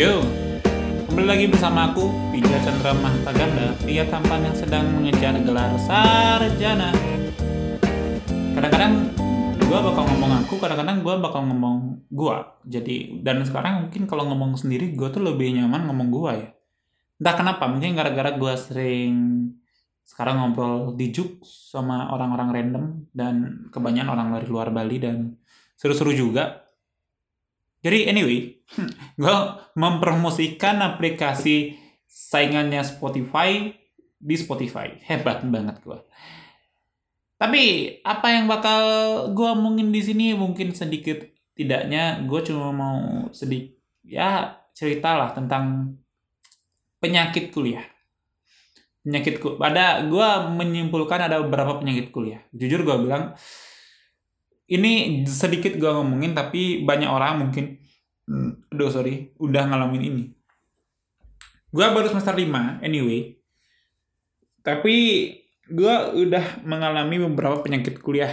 Yo, kembali lagi bersama aku, Pija Chandra Mahtaganda, pria tampan yang sedang mengejar gelar sarjana. Kadang-kadang gue bakal ngomong aku, kadang-kadang gue bakal ngomong gua. Jadi, dan sekarang mungkin kalau ngomong sendiri, gue tuh lebih nyaman ngomong gua ya. Entah kenapa, mungkin gara-gara gue sering sekarang ngobrol di Juk sama orang-orang random dan kebanyakan orang dari luar Bali dan seru-seru juga. Jadi anyway, gue mempromosikan aplikasi saingannya Spotify di Spotify. Hebat banget gue. Tapi apa yang bakal gue omongin di sini mungkin sedikit tidaknya gue cuma mau sedikit ya cerita lah tentang penyakit kuliah penyakit pada gue menyimpulkan ada beberapa penyakit kuliah jujur gue bilang ini sedikit gue ngomongin tapi banyak orang mungkin hmm, sorry udah ngalamin ini. Gue baru semester 5 anyway. Tapi gue udah mengalami beberapa penyakit kuliah.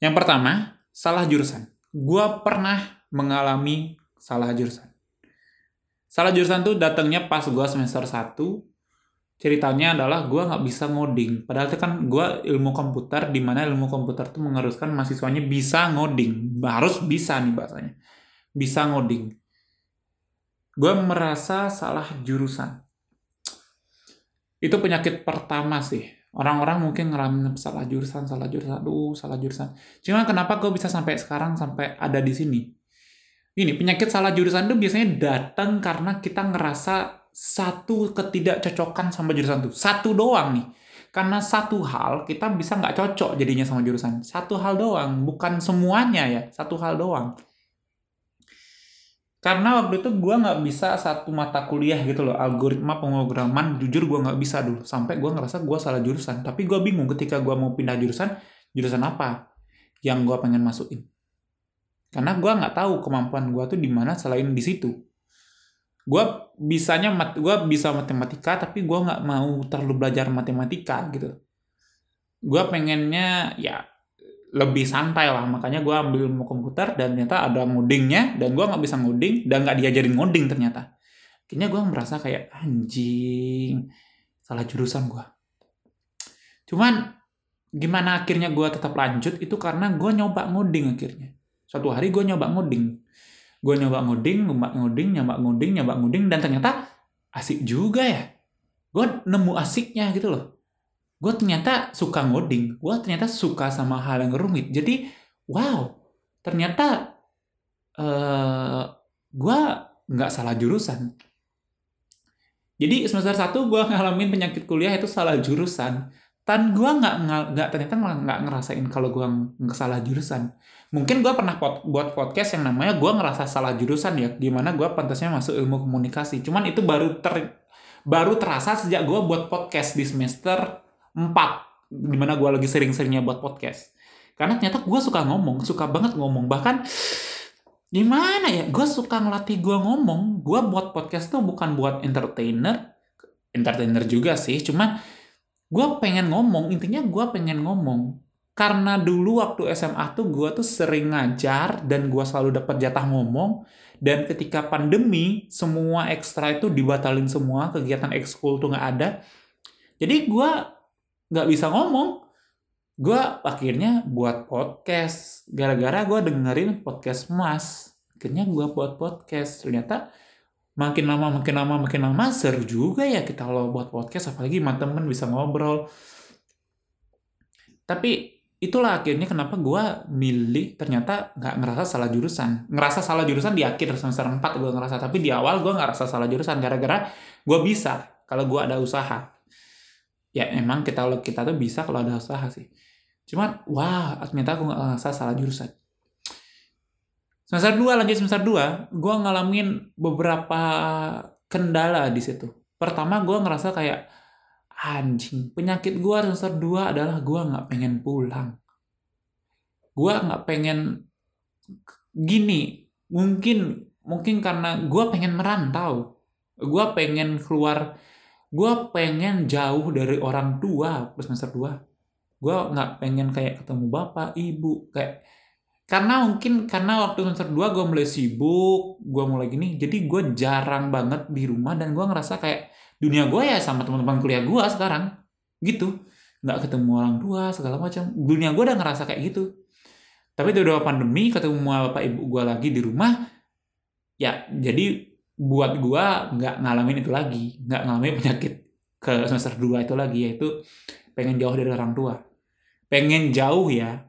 Yang pertama salah jurusan. Gue pernah mengalami salah jurusan. Salah jurusan tuh datangnya pas gue semester 1 ceritanya adalah gue nggak bisa ngoding. Padahal itu kan gue ilmu komputer di mana ilmu komputer tuh mengharuskan mahasiswanya bisa ngoding. Harus bisa nih bahasanya. Bisa ngoding. Gue merasa salah jurusan. Itu penyakit pertama sih. Orang-orang mungkin ngalamin salah jurusan salah jurusan. Aduh salah jurusan. Cuma kenapa gue bisa sampai sekarang sampai ada di sini? Ini penyakit salah jurusan itu biasanya datang karena kita ngerasa satu ketidakcocokan sama jurusan itu. Satu doang nih. Karena satu hal kita bisa nggak cocok jadinya sama jurusan. Satu hal doang, bukan semuanya ya. Satu hal doang. Karena waktu itu gue nggak bisa satu mata kuliah gitu loh. Algoritma pemrograman, jujur gue nggak bisa dulu. Sampai gue ngerasa gue salah jurusan. Tapi gue bingung ketika gue mau pindah jurusan, jurusan apa yang gue pengen masukin. Karena gue nggak tahu kemampuan gue tuh di mana selain di situ gue bisanya mat gue bisa matematika tapi gue nggak mau terlalu belajar matematika gitu. Gue pengennya ya lebih santai lah. Makanya gue ambil ilmu komputer dan ternyata ada ngodingnya dan gue nggak bisa ngoding dan nggak diajarin ngoding ternyata. Akhirnya gue merasa kayak anjing salah jurusan gue cuman gimana akhirnya gue tetap lanjut? Itu karena gue nyoba ngoding akhirnya. Suatu hari gue nyoba ngoding gue nyoba ngoding nyoba ngoding nyoba ngoding nyoba ngoding dan ternyata asik juga ya. Gue nemu asiknya gitu loh. Gue ternyata suka ngoding. Gue ternyata suka sama hal yang rumit. Jadi wow ternyata uh, gue nggak salah jurusan. Jadi semester satu gue ngalamin penyakit kuliah itu salah jurusan tan gue nggak nggak ternyata nggak ngerasain kalau gue salah jurusan. Mungkin gue pernah pot, buat podcast yang namanya gue ngerasa salah jurusan ya gimana gue pantasnya masuk ilmu komunikasi. Cuman itu baru ter baru terasa sejak gue buat podcast di semester 4 di mana gue lagi sering-seringnya buat podcast. Karena ternyata gue suka ngomong suka banget ngomong. Bahkan gimana ya gue suka ngelatih gue ngomong. Gue buat podcast tuh bukan buat entertainer entertainer juga sih. Cuman gue pengen ngomong intinya gue pengen ngomong. Karena dulu waktu SMA tuh gue tuh sering ngajar dan gue selalu dapat jatah ngomong. Dan ketika pandemi semua ekstra itu dibatalin semua kegiatan ekskul tuh nggak ada. Jadi gue nggak bisa ngomong. Gue akhirnya buat podcast. Gara-gara gue dengerin podcast mas. Akhirnya gue buat podcast. Ternyata makin lama makin lama makin lama seru juga ya kita lo buat podcast apalagi sama temen bisa ngobrol. Tapi itulah akhirnya kenapa gue milih ternyata nggak ngerasa salah jurusan. Ngerasa salah jurusan di akhir semester 4 gue ngerasa tapi di awal gue nggak rasa salah jurusan gara-gara gue bisa kalau gue ada usaha. Ya emang kita kita tuh bisa kalau ada usaha sih. Cuman wah ternyata gue nggak ngerasa salah jurusan semester 2 lanjut semester 2 gue ngalamin beberapa kendala di situ. Pertama gue ngerasa kayak anjing penyakit gue semester 2 adalah gue nggak pengen pulang. Gue nggak pengen gini. Mungkin mungkin karena gue pengen merantau. Gue pengen keluar gue pengen jauh dari orang tua semester 2 gue nggak pengen kayak ketemu bapak ibu kayak karena mungkin karena waktu semester 2 gue mulai sibuk gue mulai gini jadi gue jarang banget di rumah dan gue ngerasa kayak dunia gue ya sama teman-teman kuliah gue sekarang. Gitu. Nggak ketemu orang tua segala macam. Dunia gue udah ngerasa kayak gitu. Tapi udah pandemi ketemu bapak ibu gue lagi di rumah ya jadi buat gue nggak ngalamin itu lagi. Nggak ngalamin penyakit ke semester 2 itu lagi yaitu pengen jauh dari orang tua. Pengen jauh ya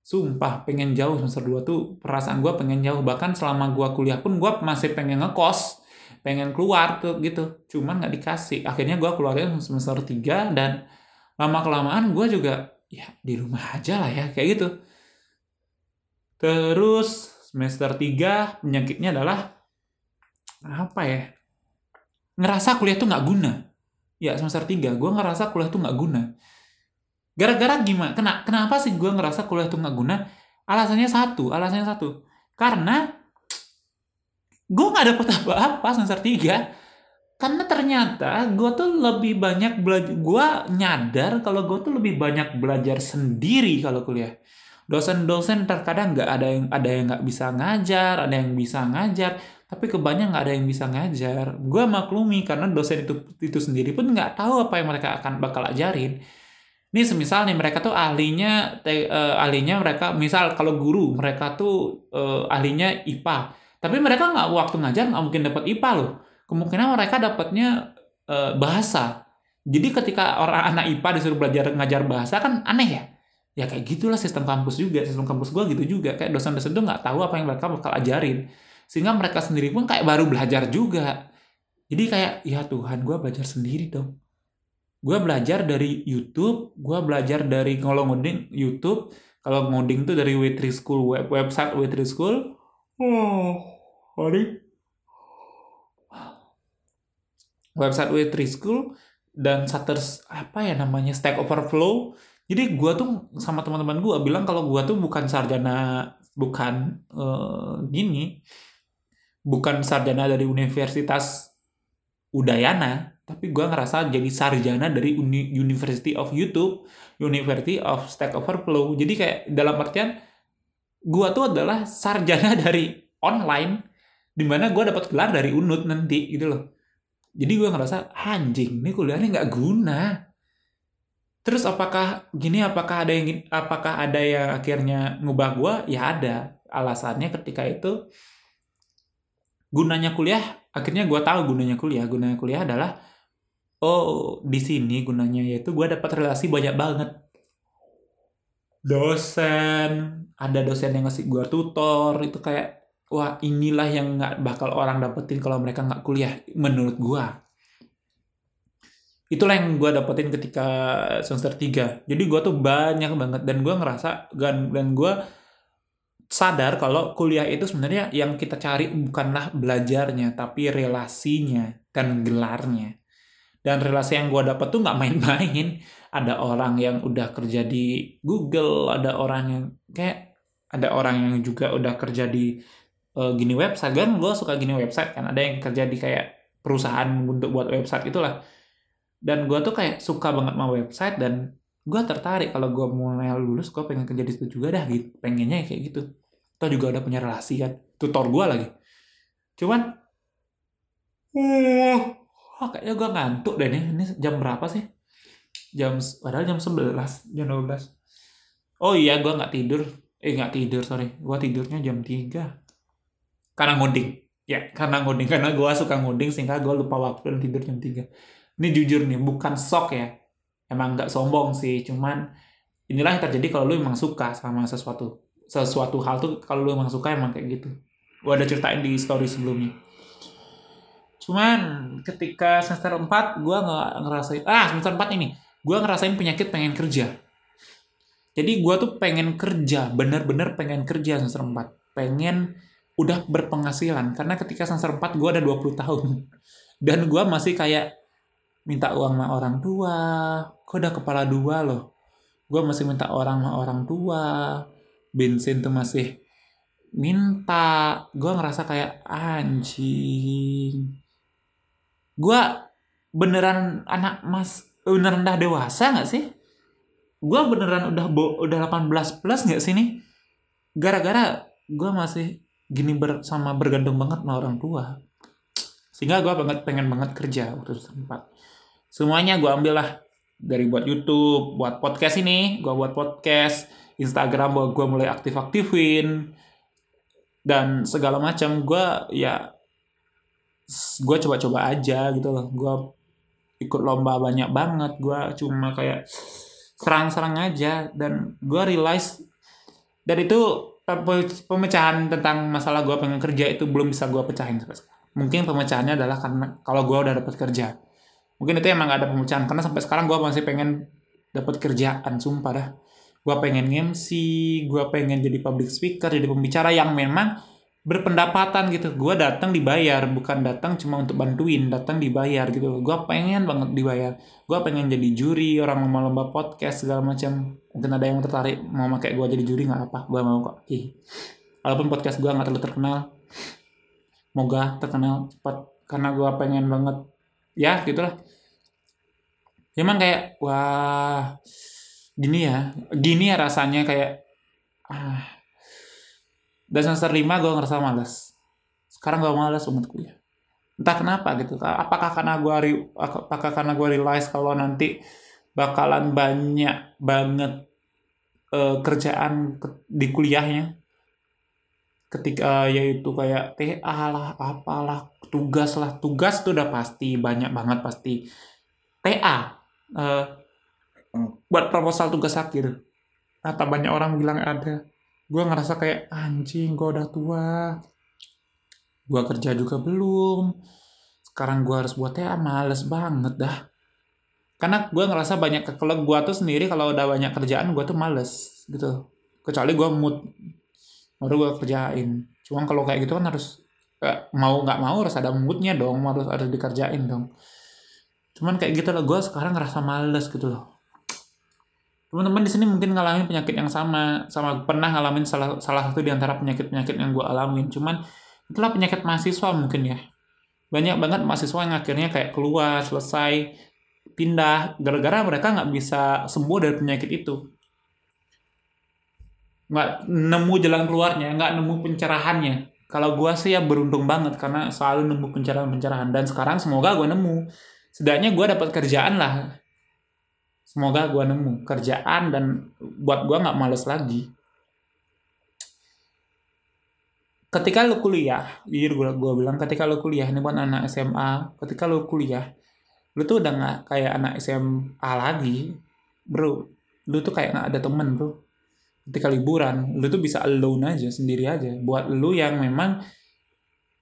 sumpah pengen jauh semester 2 tuh perasaan gue pengen jauh. Bahkan selama gue kuliah pun gue masih pengen ngekos pengen keluar tuh gitu. Cuman nggak dikasih. Akhirnya gue keluarnya semester 3 dan lama kelamaan gue juga ya di rumah aja lah ya kayak gitu. Terus semester 3 penyakitnya adalah apa ya? Ngerasa kuliah tuh nggak guna. Ya semester 3 gue ngerasa kuliah tuh nggak guna gara-gara gimana Kena, kenapa sih gue ngerasa kuliah tuh nggak guna? Alasannya satu alasannya satu. Karena gue nggak dapet apa-apa semester 3 karena ternyata gue tuh lebih banyak belajar gue nyadar kalau gue tuh lebih banyak belajar sendiri kalau kuliah. Dosen-dosen terkadang nggak ada yang ada yang nggak bisa ngajar ada yang bisa ngajar. Tapi kebanyakan nggak ada yang bisa ngajar. Gue maklumi karena dosen itu itu sendiri pun nggak tahu apa yang mereka akan bakal ajarin ini semisal nih mereka tuh ahlinya te, uh, ahlinya mereka misal kalau guru mereka tuh uh, ahlinya IPA tapi mereka nggak waktu ngajar nggak mungkin dapat IPA loh kemungkinan mereka dapatnya e, bahasa. Jadi ketika orang anak IPA disuruh belajar ngajar bahasa kan aneh ya. Ya kayak gitulah sistem kampus juga. Sistem kampus gue gitu juga. Kayak dosen-dosen tuh nggak tahu apa yang mereka bakal ajarin. Sehingga mereka sendiri pun kayak baru belajar juga. Jadi kayak, ya Tuhan gue belajar sendiri dong. Gue belajar dari YouTube, gue belajar dari kalau ngoding YouTube, kalau ngoding tuh dari w School, web, website w School. Oh, sorry website W3 School dan Shutters apa ya namanya Stack Overflow. Jadi gue tuh sama teman-teman gue bilang kalau gue tuh bukan sarjana bukan uh, gini bukan sarjana dari Universitas Udayana, tapi gue ngerasa jadi sarjana dari Uni University of YouTube, University of Stack Overflow. Jadi kayak dalam artian gue tuh adalah sarjana dari online, di mana gue dapat gelar dari Unut nanti gitu loh. Jadi gue ngerasa anjing ini kuliahnya nggak guna. Terus apakah gini apakah ada yang apakah ada yang akhirnya ngubah gue ya ada. Alasannya ketika itu gunanya kuliah akhirnya gue tahu gunanya kuliah. Gunanya kuliah adalah oh di sini gunanya yaitu gue dapat relasi banyak banget. Dosen ada dosen yang ngasih gue tutor itu kayak wah inilah yang nggak bakal orang dapetin kalau mereka nggak kuliah menurut gua. Itulah yang gua dapetin ketika semester 3 jadi gua tuh banyak banget dan gua ngerasa dan dan gua sadar kalau kuliah itu sebenarnya yang kita cari bukanlah belajarnya tapi relasinya dan gelarnya dan relasi yang gue dapat tuh nggak main-main. Ada orang yang udah kerja di Google ada orang yang kayak ada orang yang juga udah kerja di uh, gini website. Kan gue suka gini website kan ada yang kerja di kayak perusahaan untuk buat website itulah. Dan gue tuh kayak suka banget sama website dan gue tertarik kalau gue mulai lulus gue pengen kerja di situ juga dah gitu. Pengennya kayak gitu. Atau juga ada punya relasi kan. Tutor gue lagi. Cuman uh, oh, kayaknya gue ngantuk deh nih. Ini jam berapa sih? Jam padahal jam 11 jam 12 oh iya gue nggak tidur. Eh nggak tidur sorry. Gue tidurnya jam 3 karena ngoding. Ya karena ngoding. Karena gue suka ngoding sehingga gue lupa waktu dan tidur jam 3 ini jujur nih bukan sok ya. Emang nggak sombong sih cuman inilah yang terjadi kalau lu emang suka sama sesuatu. Sesuatu hal tuh kalau lu emang suka emang kayak gitu. Gue ada ceritain di story sebelumnya cuman ketika semester 4 gue nggak ngerasain ah semester 4 ini gue ngerasain penyakit pengen kerja. Jadi gue tuh pengen kerja bener-bener pengen kerja semester 4 pengen udah berpenghasilan karena ketika semester 4 gue ada 20 tahun. Dan gue masih kayak minta uang sama orang tua gue udah kepala dua loh. Gue masih minta orang sama orang tua bensin tuh masih minta. Gue ngerasa kayak anjing gue beneran anak mas beneran udah dewasa nggak sih? Gue beneran udah bo udah 18 plus nggak sih nih? Gara-gara gue masih gini ber, sama bergantung banget sama orang tua. Sehingga gue banget pengen banget kerja waktu itu sempat semuanya gue ambil lah. Dari buat YouTube buat podcast ini gue buat podcast. Instagram gue mulai aktif-aktifin. Dan segala macam gue ya gue coba-coba aja gitu loh. Gue ikut lomba banyak banget. Gue cuma kayak serang-serang aja. Dan gue realize dan itu pemecahan tentang masalah gue pengen kerja itu belum bisa gue pecahin mungkin pemecahannya adalah karena kalau gue udah dapat kerja. Mungkin itu emang gak ada pemecahan. Karena sampai sekarang gue masih pengen dapat kerjaan sumpah dah. Gue pengen MC gue pengen jadi public speaker jadi pembicara yang memang berpendapatan gitu. Gue datang dibayar bukan datang cuma untuk bantuin datang dibayar gitu gue pengen banget dibayar. Gue pengen jadi juri orang lomba-lomba podcast segala macam. Mungkin ada yang tertarik mau pakai gue jadi juri nggak apa gue mau kok. Ih. Walaupun podcast gue nggak terlalu terkenal. Moga terkenal cepat karena gue pengen banget. Ya gitulah. Cuman kayak wah gini ya. Gini ya rasanya kayak ah dan semester lima gue ngerasa males. Sekarang gue males banget kuliah. Entah kenapa gitu apakah karena gue apakah karena gue realize kalau nanti bakalan banyak banget uh, kerjaan di kuliahnya? Ketika uh, yaitu kayak TA lah apalah tugas lah. Tugas tuh udah pasti banyak banget pasti. TA uh, eh, buat proposal tugas akhir. Atau banyak orang bilang ada gue ngerasa kayak anjing gue udah tua. Gue kerja juga belum. Sekarang gue harus buat TA males banget dah. Karena gue ngerasa banyak kalau gue tuh sendiri kalau udah banyak kerjaan gue tuh males gitu. Kecuali gue mood baru gue kerjain. Cuma kalau kayak gitu kan harus eh, mau nggak mau harus ada moodnya dong harus harus dikerjain dong. Cuman kayak gitu loh gue sekarang ngerasa males gitu loh teman-teman di sini mungkin ngalamin penyakit yang sama sama pernah ngalamin salah salah satu di antara penyakit penyakit yang gue alamin. Cuman itulah penyakit mahasiswa mungkin ya. Banyak banget mahasiswa yang akhirnya kayak keluar selesai pindah gara-gara mereka nggak bisa sembuh dari penyakit itu. Nggak nemu jalan keluarnya nggak nemu pencerahannya. Kalau gue sih ya beruntung banget karena selalu nemu pencerahan-pencerahan. Dan sekarang semoga gue nemu. Setidaknya gue dapat kerjaan lah semoga gue nemu kerjaan dan buat gue nggak males lagi. Ketika lu kuliah jujur gue gue bilang ketika lu kuliah ini buat anak SMA ketika lu kuliah lu tuh udah nggak kayak anak SMA lagi bro. Lu tuh kayak nggak ada temen bro. Ketika liburan lu tuh bisa alone aja sendiri aja. Buat lu yang memang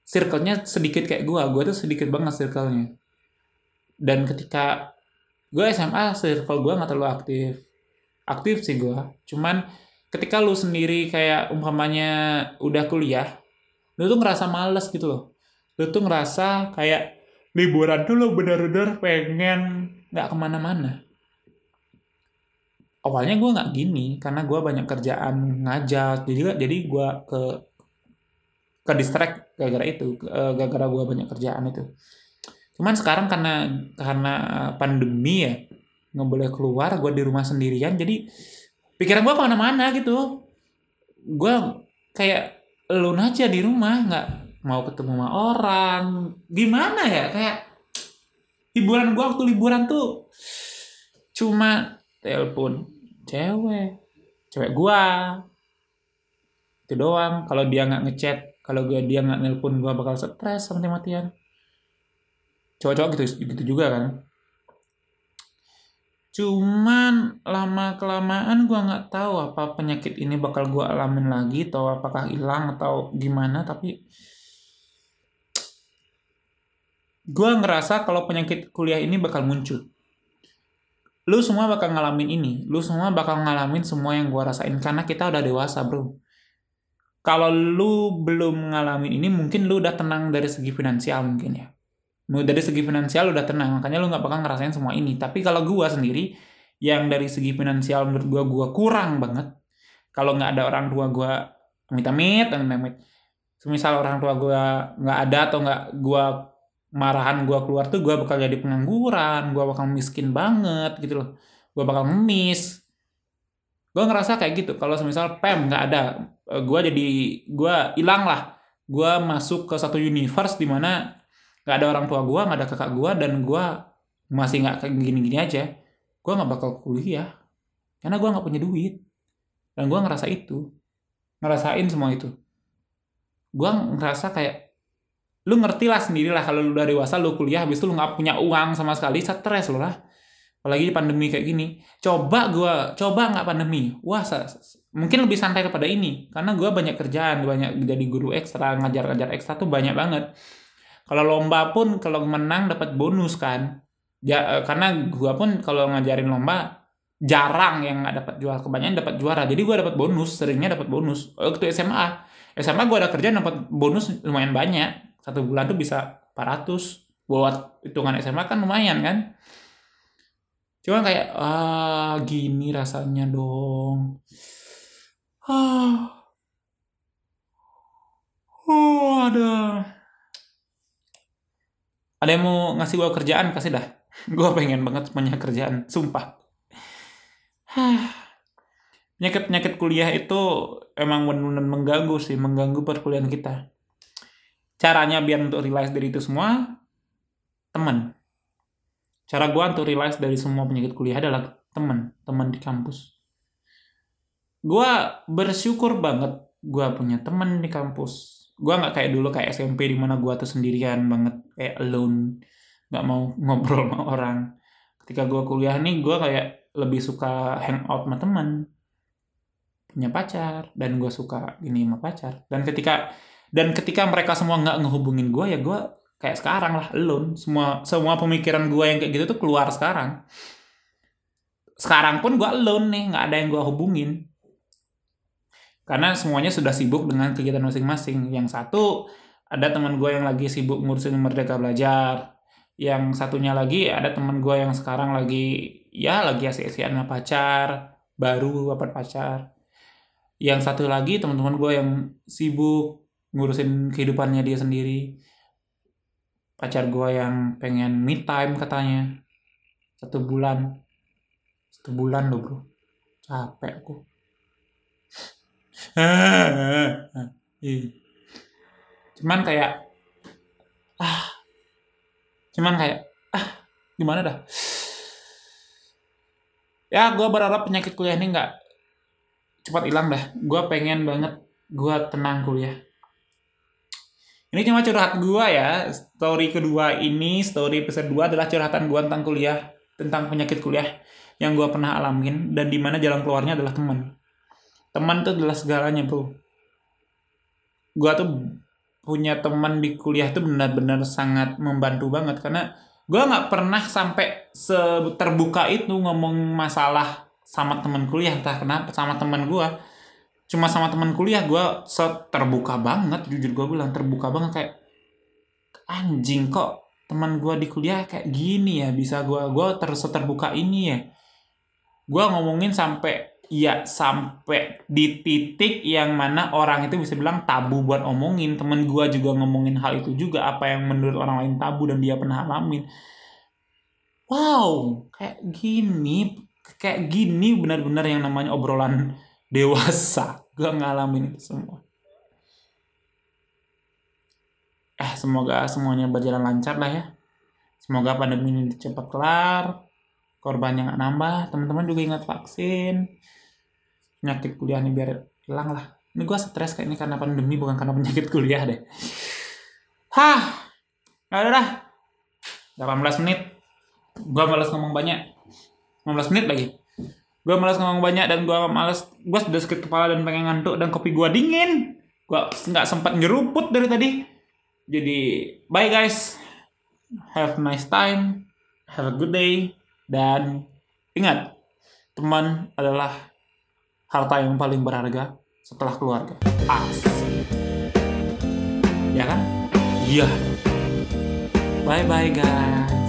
circle-nya sedikit kayak gua gua tuh sedikit banget circle-nya. Dan ketika gua SMA circle gua nggak terlalu aktif. Aktif sih gua. Cuman ketika lu sendiri kayak umpamanya udah kuliah lu tuh ngerasa males gitu loh. Lu tuh ngerasa kayak liburan tuh lu bener-bener pengen nggak ke mana-mana. Awalnya gue nggak gini karena gue banyak kerjaan ngajak. Jadi jadi gue ke ke distract gara-gara itu gara-gara gue banyak kerjaan itu cuman sekarang karena karena pandemi ya nggak boleh keluar gue di rumah sendirian jadi pikiran gue ke mana-mana gitu. Gue kayak lu aja di rumah nggak mau ketemu sama orang. Gimana ya kayak hiburan gue waktu liburan tuh cuma telepon cewek cewek gua. Itu doang kalau dia nggak ngechat kalau gua dia nggak nelpon gua bakal stres sama matian cowok-cowok gitu gitu juga kan. Cuman lama kelamaan gua nggak tahu apa penyakit ini bakal gua alamin lagi atau apakah hilang atau gimana tapi gua ngerasa kalau penyakit kuliah ini bakal muncul. Lu semua bakal ngalamin ini lu semua bakal ngalamin semua yang gua rasain karena kita udah dewasa bro. Kalau lu belum ngalamin ini mungkin lu udah tenang dari segi finansial mungkin ya dari segi finansial udah tenang makanya lu nggak bakal ngerasain semua ini. Tapi kalau gua sendiri yang dari segi finansial menurut gua gua kurang banget. Kalau nggak ada orang tua gua amit-amit amit-amit. Semisal orang tua gua nggak ada atau nggak gua marahan gue keluar tuh gue bakal jadi pengangguran gue bakal miskin banget gitu loh. Gue bakal ngemis. Gue ngerasa kayak gitu. Kalau misal pem nggak ada gue jadi gue hilang lah. Gue masuk ke satu universe di mana nggak ada orang tua gue nggak ada kakak gue dan gue masih nggak kayak gini-gini aja. Gue nggak bakal kuliah karena gue nggak punya duit. Dan gue ngerasa itu ngerasain semua itu. Gue ngerasa kayak lu ngerti lah sendiri lah kalau lu udah dewasa lu kuliah habis itu lu nggak punya uang sama sekali stres lo lah. Apalagi pandemi kayak gini. Coba gue coba nggak pandemi? Wah mungkin lebih santai kepada ini. Karena gue banyak kerjaan banyak jadi guru ekstra ngajar-ngajar ekstra tuh banyak banget kalau lomba pun kalau menang dapat bonus kan. Ya karena gue pun kalau ngajarin lomba jarang yang nggak dapat juara. Kebanyakan dapat juara. Jadi gue dapat bonus seringnya dapat bonus. Waktu SMA SMA gue ada kerjaan dapat bonus lumayan banyak. Satu bulan tuh bisa 400 buat hitungan SMA kan lumayan kan. Cuma kayak ah gini rasanya dong. Ah. Oh ada ada yang mau ngasih gue kerjaan? Kasih dah. Gue pengen banget punya kerjaan sumpah. Penyakit penyakit kuliah itu emang benar-benar mengganggu sih mengganggu perkuliahan kita. Caranya biar untuk realize dari itu semua teman. Cara gue untuk realize dari semua penyakit kuliah adalah teman teman di kampus. Gue bersyukur banget gue punya teman di kampus gue nggak kayak dulu kayak SMP di mana gue tuh sendirian banget kayak alone nggak mau ngobrol sama orang. Ketika gue kuliah nih gue kayak lebih suka hangout sama teman. Punya pacar dan gue suka ini sama pacar. Dan ketika dan ketika mereka semua nggak ngehubungin gue ya gue kayak sekarang lah alone. Semua semua pemikiran gue yang kayak gitu tuh keluar sekarang. Sekarang pun gue alone nih nggak ada yang gue hubungin karena semuanya sudah sibuk dengan kegiatan masing-masing. Yang satu ada teman gue yang lagi sibuk ngurusin merdeka belajar. Yang satunya lagi ada teman gue yang sekarang lagi ya lagi asik-asikan pacar. Baru dapat pacar. Yang satu lagi teman-teman gue yang sibuk ngurusin kehidupannya dia sendiri. Pacar gue yang pengen me time katanya. Satu bulan. Satu bulan loh bro. Capek aku cuman kayak ah cuman kayak ah gimana dah ya gue berharap penyakit kuliah ini nggak cepat hilang dah gue pengen banget gue tenang kuliah ini cuma curhat gue ya. Story kedua ini, story episode 2 adalah curhatan gue tentang kuliah, tentang penyakit kuliah yang gue pernah alamin dan di mana jalan keluarnya adalah teman. Teman itu adalah segalanya bro. Gue tuh punya teman di kuliah itu benar-benar sangat membantu banget. Karena gue nggak pernah sampai terbuka itu ngomong masalah sama teman kuliah. Entah kenapa sama teman gue cuma sama teman kuliah gue terbuka banget jujur gue bilang terbuka banget. Kayak anjing kok teman gue di kuliah kayak gini ya? Bisa gue gue terus terbuka ini ya? Gue ngomongin sampai ya sampai di titik yang mana orang itu bisa bilang tabu buat ngomongin temen gue juga ngomongin hal itu juga apa yang menurut orang lain tabu dan dia pernah alamin. Wow kayak gini kayak gini benar-benar yang namanya obrolan dewasa. Gue ngalamin itu semua. Eh semoga semuanya berjalan lancar lah ya. Semoga pandemi ini cepat kelar korbannya nggak nambah teman-teman juga ingat vaksin penyakit kuliah ini biar hilang lah. Ini gue stres kayak ini karena pandemi bukan karena penyakit kuliah deh. Hah? Nggak ada dah. 18 menit. Gue malas ngomong banyak. 15 menit lagi. Gue malas ngomong banyak dan gue malas gue sudah sakit kepala dan pengen ngantuk dan kopi gue dingin. Gue nggak sempat nyeruput dari tadi. Jadi bye guys. Have a nice time. Have a good day. Dan ingat teman adalah harta yang paling berharga setelah keluarga. Asik. Ya kan? Iya. Bye bye guys